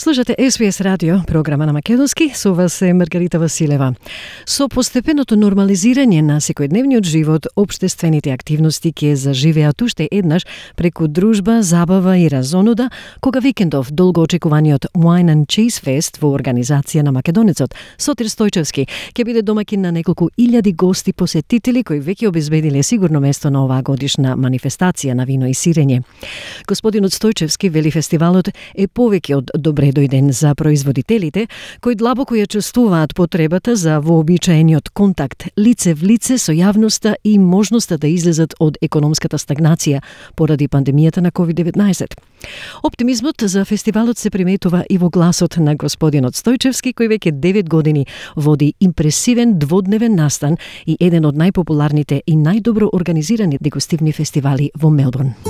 Слушате SBS радио, програма на Македонски, со вас е Маргарита Василева. Со постепеното нормализирање на секојдневниот живот, обштествените активности ќе заживеат уште еднаш преку дружба, забава и разонуда, кога викендов долго очекуваниот Wine and Cheese Fest во организација на македонецот Сотир Стојчевски ќе биде домакин на неколку илјади гости посетители кои веќе обезбедиле сигурно место на оваа годишна манифестација на вино и сирење. Господинот Стојчевски вели фестивалот е повеќе од добре дојден за производителите, кои длабоко ја чувствуваат потребата за вообичаениот контакт лице в лице со јавноста и можноста да излезат од економската стагнација поради пандемијата на COVID-19. Оптимизмот за фестивалот се приметува и во гласот на господинот Стојчевски, кој веќе 9 години води импресивен дводневен настан и еден од најпопуларните и најдобро организирани дегустивни фестивали во Мелбурн.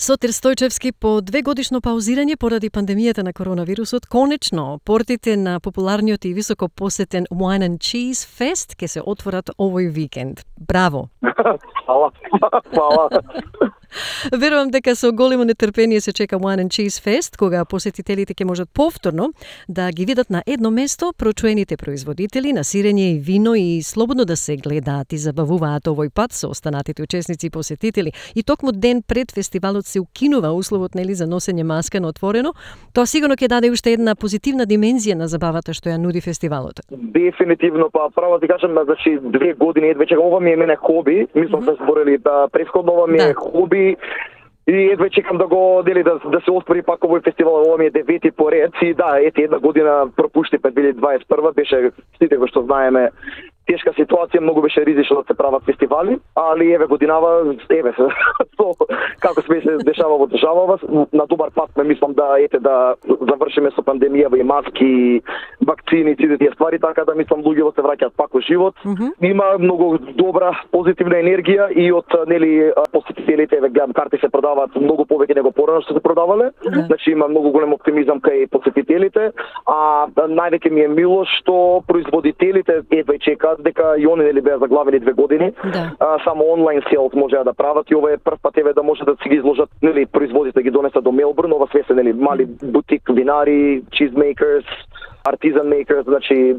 Сотир Стојчевски по две годишно паузирање поради пандемијата на коронавирусот, конечно, портите на популарниот и високо посетен Wine and Cheese Fest ќе се отворат овој викенд. Браво! Фала. Фала. Верувам дека со големо нетрпение се чека Wine and Cheese Fest, кога посетителите ќе можат повторно да ги видат на едно место прочуените производители на сирење и вино и слободно да се гледаат и забавуваат овој пат со останатите учесници и посетители. И токму ден пред фестивалот се укинува условот нели за носење маска на отворено. Тоа сигурно ќе даде уште една позитивна димензија на забавата што ја нуди фестивалот. Дефинитивно, па право да ти кажам, значи две години едве чека, ова ми е мене хоби, мислам се зборели да претходно ова ми Да. е хоби и едве чекам да го дели да да се отвори пак овој фестивал, ова ми е девети поред и да, ете една година пропушти пред 2021 беше сите го што знаеме тешка ситуација, многу беше ризично да се прават фестивали, али еве годинава, еве се, со, како се се дешава во државава, на добар пат ме мислам да ете да завршиме со пандемија и маски, вакцини, сите тие ствари, така да мислам луѓето се враќаат пак во живот. Има многу добра позитивна енергија и од нели посетителите, еве гледам карти се продаваат многу повеќе него порано што се продавале. Да. Значи има многу голем оптимизам кај посетителите, а највеќе ми е мило што производителите едва чекаат дека и они нели беа заглавени две години. Да. А, само онлайн селот можеа да прават и ова е прв пат еве да може да си ги изложат нели производите ги донесат до Мелбурн, ова све се нели мали бутик винари, cheesemakers, artisan makers, значи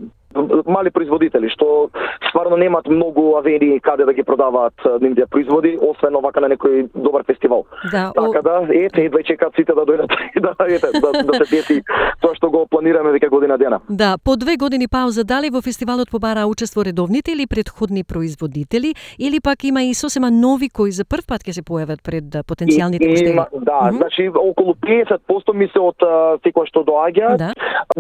мали производители што стварно немаат многу авени каде да ги продаваат нивните производи, освен овака на некој добар фестивал. Да, о- Така да, ете, едва чекаат сите да дојдат и да, ете, да, да се деси тоа што го планираме веќе година дена. Да, по две години пауза, дали во фестивалот побараа учество редовните или предходни производители, или пак има и сосема нови кои за прв пат ќе се појават пред потенцијалните има- Да, Мгм. значи околу 50% ми се од а, секој што доаѓа. Да.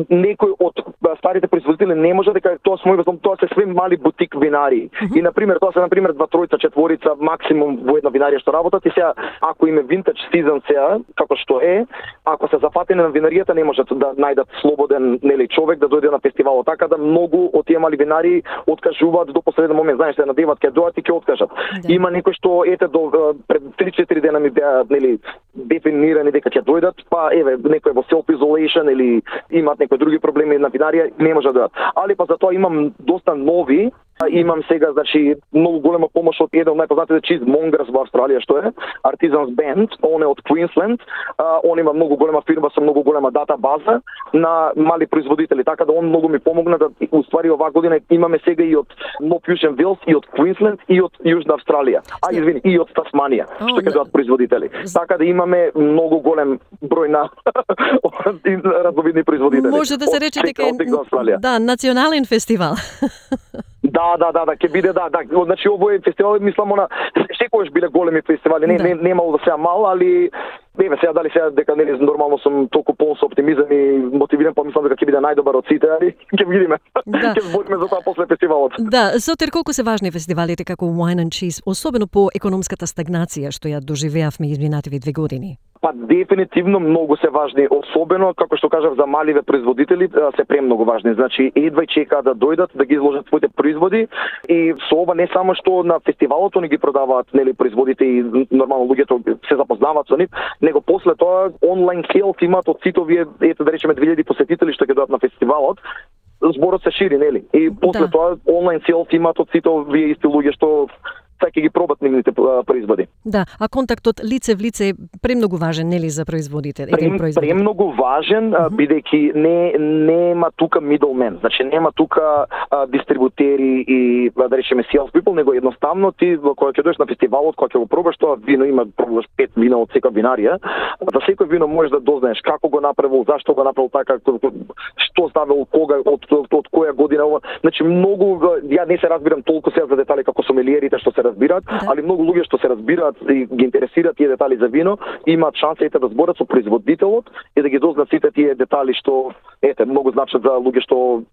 Некој од старите производители не може дека тоа се мој тоа се све мали бутик винари. И на пример тоа се на пример два тројца, четворица максимум во една винарија што работат и сега ако им е винтаж сезон сега како што е, ако се запатени на винаријата не можат да најдат слободен нели човек да дојде на фестивалот. Така да многу од тие мали винари откажуваат до последен момент, знаеш, се надеват ќе дојдат и ќе откажат. Да. Има некои што ете до пред 3-4 дена ми беа нели дефинирани дека ќе дојдат, па еве некој во self isolation или имаат некои други проблеми на винарија, не може да дојдат. Али па затоа имам доста нови. Имам сега, значи, многу голема помош од еден од најпознатите чиз Монграс во Австралија, што е Artisans Band, он е од Queensland, а, он има многу голема фирма со многу голема дата база на мали производители, така да он многу ми помогна да уствари оваа година имаме сега и од No Fusion Wheels, и од Queensland, и од Јужна Австралија. А, извини, и од Тасманија, О, што ќе дојдат производители. Така да имаме многу голем број на разновидни производители. Може да се рече дека е да, национален фестивал. Да, да, да, да, ќе биде да, да. Значи овој фестивал мислам она секогаш биле големи фестивали, не Да. не немало да сега мал, али еве сега дали сега дека нели нормално сум толку полн со оптимизам и мотивиран, па мислам дека ќе биде најдобар од сите, али ќе видиме. Да. ќе збориме за тоа после фестивалот. Да, Сотер, колку се важни фестивалите како Wine and Cheese, особено по економската стагнација што ја доживеавме изминативи две години? Па дефинитивно многу се важни, особено како што кажав за маливе производители се премногу важни. Значи едва и чекаат да дојдат да ги изложат своите производи и со ова не само што на фестивалот они ги продаваат нели производите и нормално луѓето се запознаваат со нив, него после тоа онлайн селс имаат од сите овие ете да речеме 2000 посетители што ќе дојдат на фестивалот зборот се шири, нели? И после Да. тоа онлайн селф имаат од сите овие исти луѓе што саќе ги пробат нивните производи. Да, а контактот лице в лице е премногу важен, нели, за производите, еден Прем, производ. премногу важен, а, бидејќи не нема тука middlemen, значи нема тука а, дистрибутери и да речеме sales people, него едноставно ти кога ќе дојдеш на фестивалот, кога ќе го пробаш тоа вино, има пробаш пет вина од секоја винарија, за секој вино можеш да дознаеш како го направил, зашто го направил така, што ставил кога од, од, од која година. Значи многу ја не се разбирам толку сега за детали како сомелиерите што се разбираат, Да. али многу луѓе што се разбираат и ги интересираат тие детали за вино, имаат шансите да зборат со производителот и да ги дознаат сите тие детали што ете многу значат за луѓе што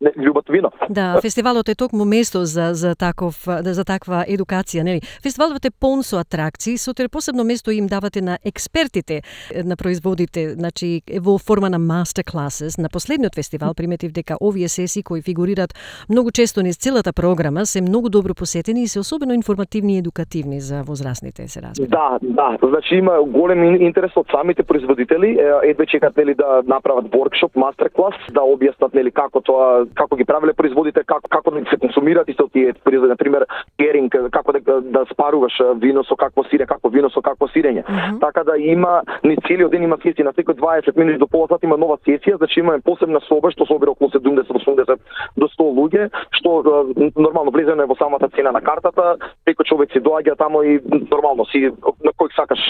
не љубат вино. Да, фестивалот е токму место за за таков за таква едукација, нели? Фестивалот е полн со атракции, сотре посебно место им давате на експертите на производите, значи во форма на master classes. На последниот фестивал приметив дека овие сесии кои фигурираат многу често низ целата програма се многу добро посетени и се особено информативни и едукативни за возрастните, се разбира. Да, да, значи има голем ин- интерес од самите производители, едве чекат нели да направат воркшоп, мастер клас, да објаснат нели како тоа како ги правеле производите, како како да се консумираат исто тие производи, на пример керинг, како да да спаруваш вино со какво сирење, како вино со какво сирење. Така да има ни целиот ден има сесија на секој 20 минути до пола сат има нова сесија, значи имаме посебна соба што собира околу 70-80 до 100 луѓе, што нормално влезено е во самата цена на картата, секој човек си доаѓа тамо и нормално си на кој сакаш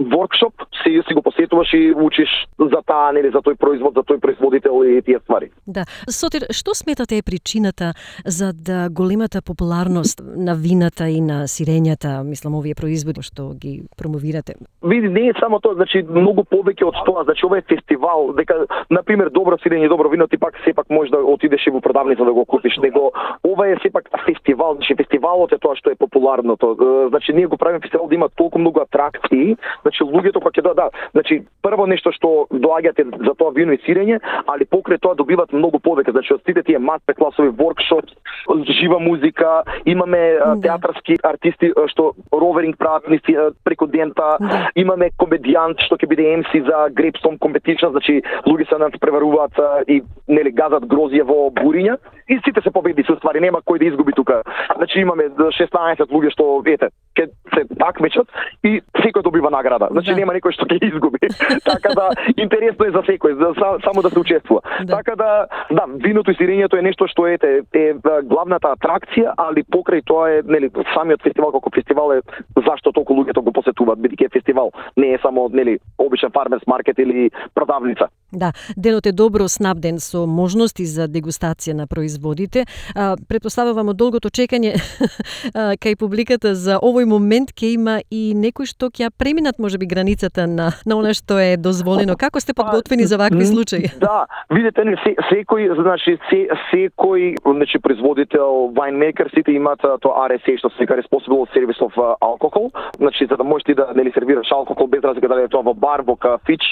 воркшоп, си си го посетуваш и учиш за таа нели за тој производ, за тој производител и тие ствари. Да. Сотир, што сметате е причината за да големата популарност на вината и на сирењата, мислам овие производи што ги промовирате? Види, не е само тоа, значи многу повеќе од тоа, значи ова е фестивал, дека на пример добро сирење, добро вино ти пак сепак можеш да отидеш и во продавница да го купиш, него ова е сепак фестивал, значи фестивалот е тоа што е популарното. Значи ние го правиме фестивал да има толку многу атракции, значи луѓето кога ќе да, да, значи прво нешто што доаѓате за тоа вино и сирење, али покрај тоа добиват многу повеќе, значи од сите тие мастер класови, воркшоп, жива музика, имаме Да. театарски артисти што роверинг прават тие- преку дента, Да. имаме комедијант што ќе биде MC за Grapestone Competition, значи луѓе се надпреваруваат и нели газат грозје во буриња и сите се победници, ствари нема кој да изгуби тука. Значи имаме 16 луѓе што ете ќе се такмечат и секој добива награда. Значи Да. нема некој што ќе изгуби. така да интересно е за секој, за, са- само да се учествува. Да. Така да да, виното и е нешто што ете е, е главната атракција, али покрај тоа е нели самиот фестивал како фестивал е зашто толку луѓето го посетуваат бидејќи е фестивал, не е само нели обичен фармерс маркет или продавница. Да, денот е добро снабден со можности за дегустација на производите. А, предпоставувам од долгото чекање а, кај публиката за овој момент ќе има и некои што ќе преминат можеби границата на на она што е дозволено. Како сте подготвени за вакви М, случаи? Да, видите не се, секој значи се, секој значи производител вајнмейкер сите имаат а, тоа RSA што се вика Responsible Service of Alcohol, значи за да можеш ти да нели сервираш алкохол без разлика дали е тоа во бар, во кафич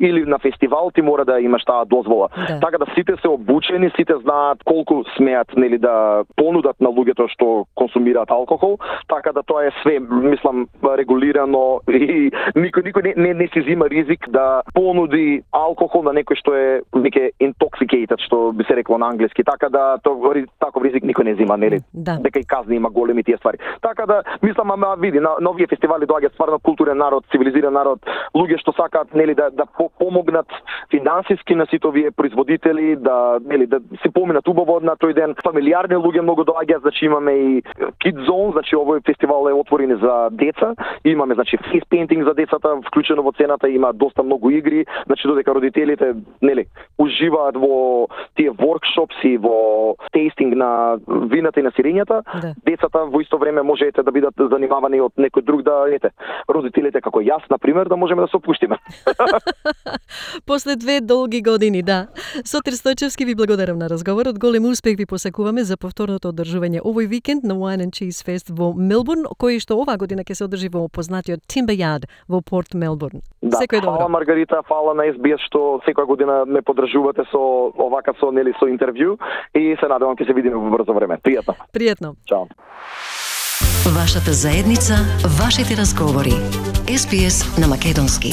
или на фестивал ти мора да имаш таа дозвола. Да. Така да сите се обучени, сите знаат колку смеат нели да понудат на луѓето што консумираат алкохол, така да тоа е све мислам регулирано и никој никој не, не, не си зима ризик да понуди алкохол на некој што е веќе intoxicated што би се рекло на англиски, така да тоа таков ризик никој не зима, нели? Да. Дека и казни има големи тие ствари. Така да мислам ама види на, на овие фестивали доаѓа стварно културен народ, цивилизиран народ, луѓе што сакаат нели да да по- помогнат финансиски на сите овие производители, да нели да се поминат убаво на тој ден. Фамилиарни луѓе многу доаѓаат, значи имаме и Kid Zone, значи овој фестивал е отворен за деца. Имаме значи face painting за децата вклучено во цената, има доста многу игри, значи додека родителите нели уживаат во тие и во тестинг на вината и на сирењата, Да. децата во исто време можете да бидат занимавани од некој друг да ете родителите како јас на пример да можеме да се опуштиме. После две долги години, да. Сотир Стојчевски ви благодарам на разговорот. Голем успех ви посакуваме за повторното одржување овој викенд на Wine and Cheese Fest во Мелбурн, кој што оваа година ќе се одржи во познатиот Timber Yard во Порт Мелбурн. Да, Секој фала добро. Маргарита, фала на SBS што секоја година ме поддржувате со овака со нели со интервју и се надевам ќе се видиме во брзо време. Пријатно. Пријатно. Чао. Вашата заедница, вашите разговори. SPS на Македонски.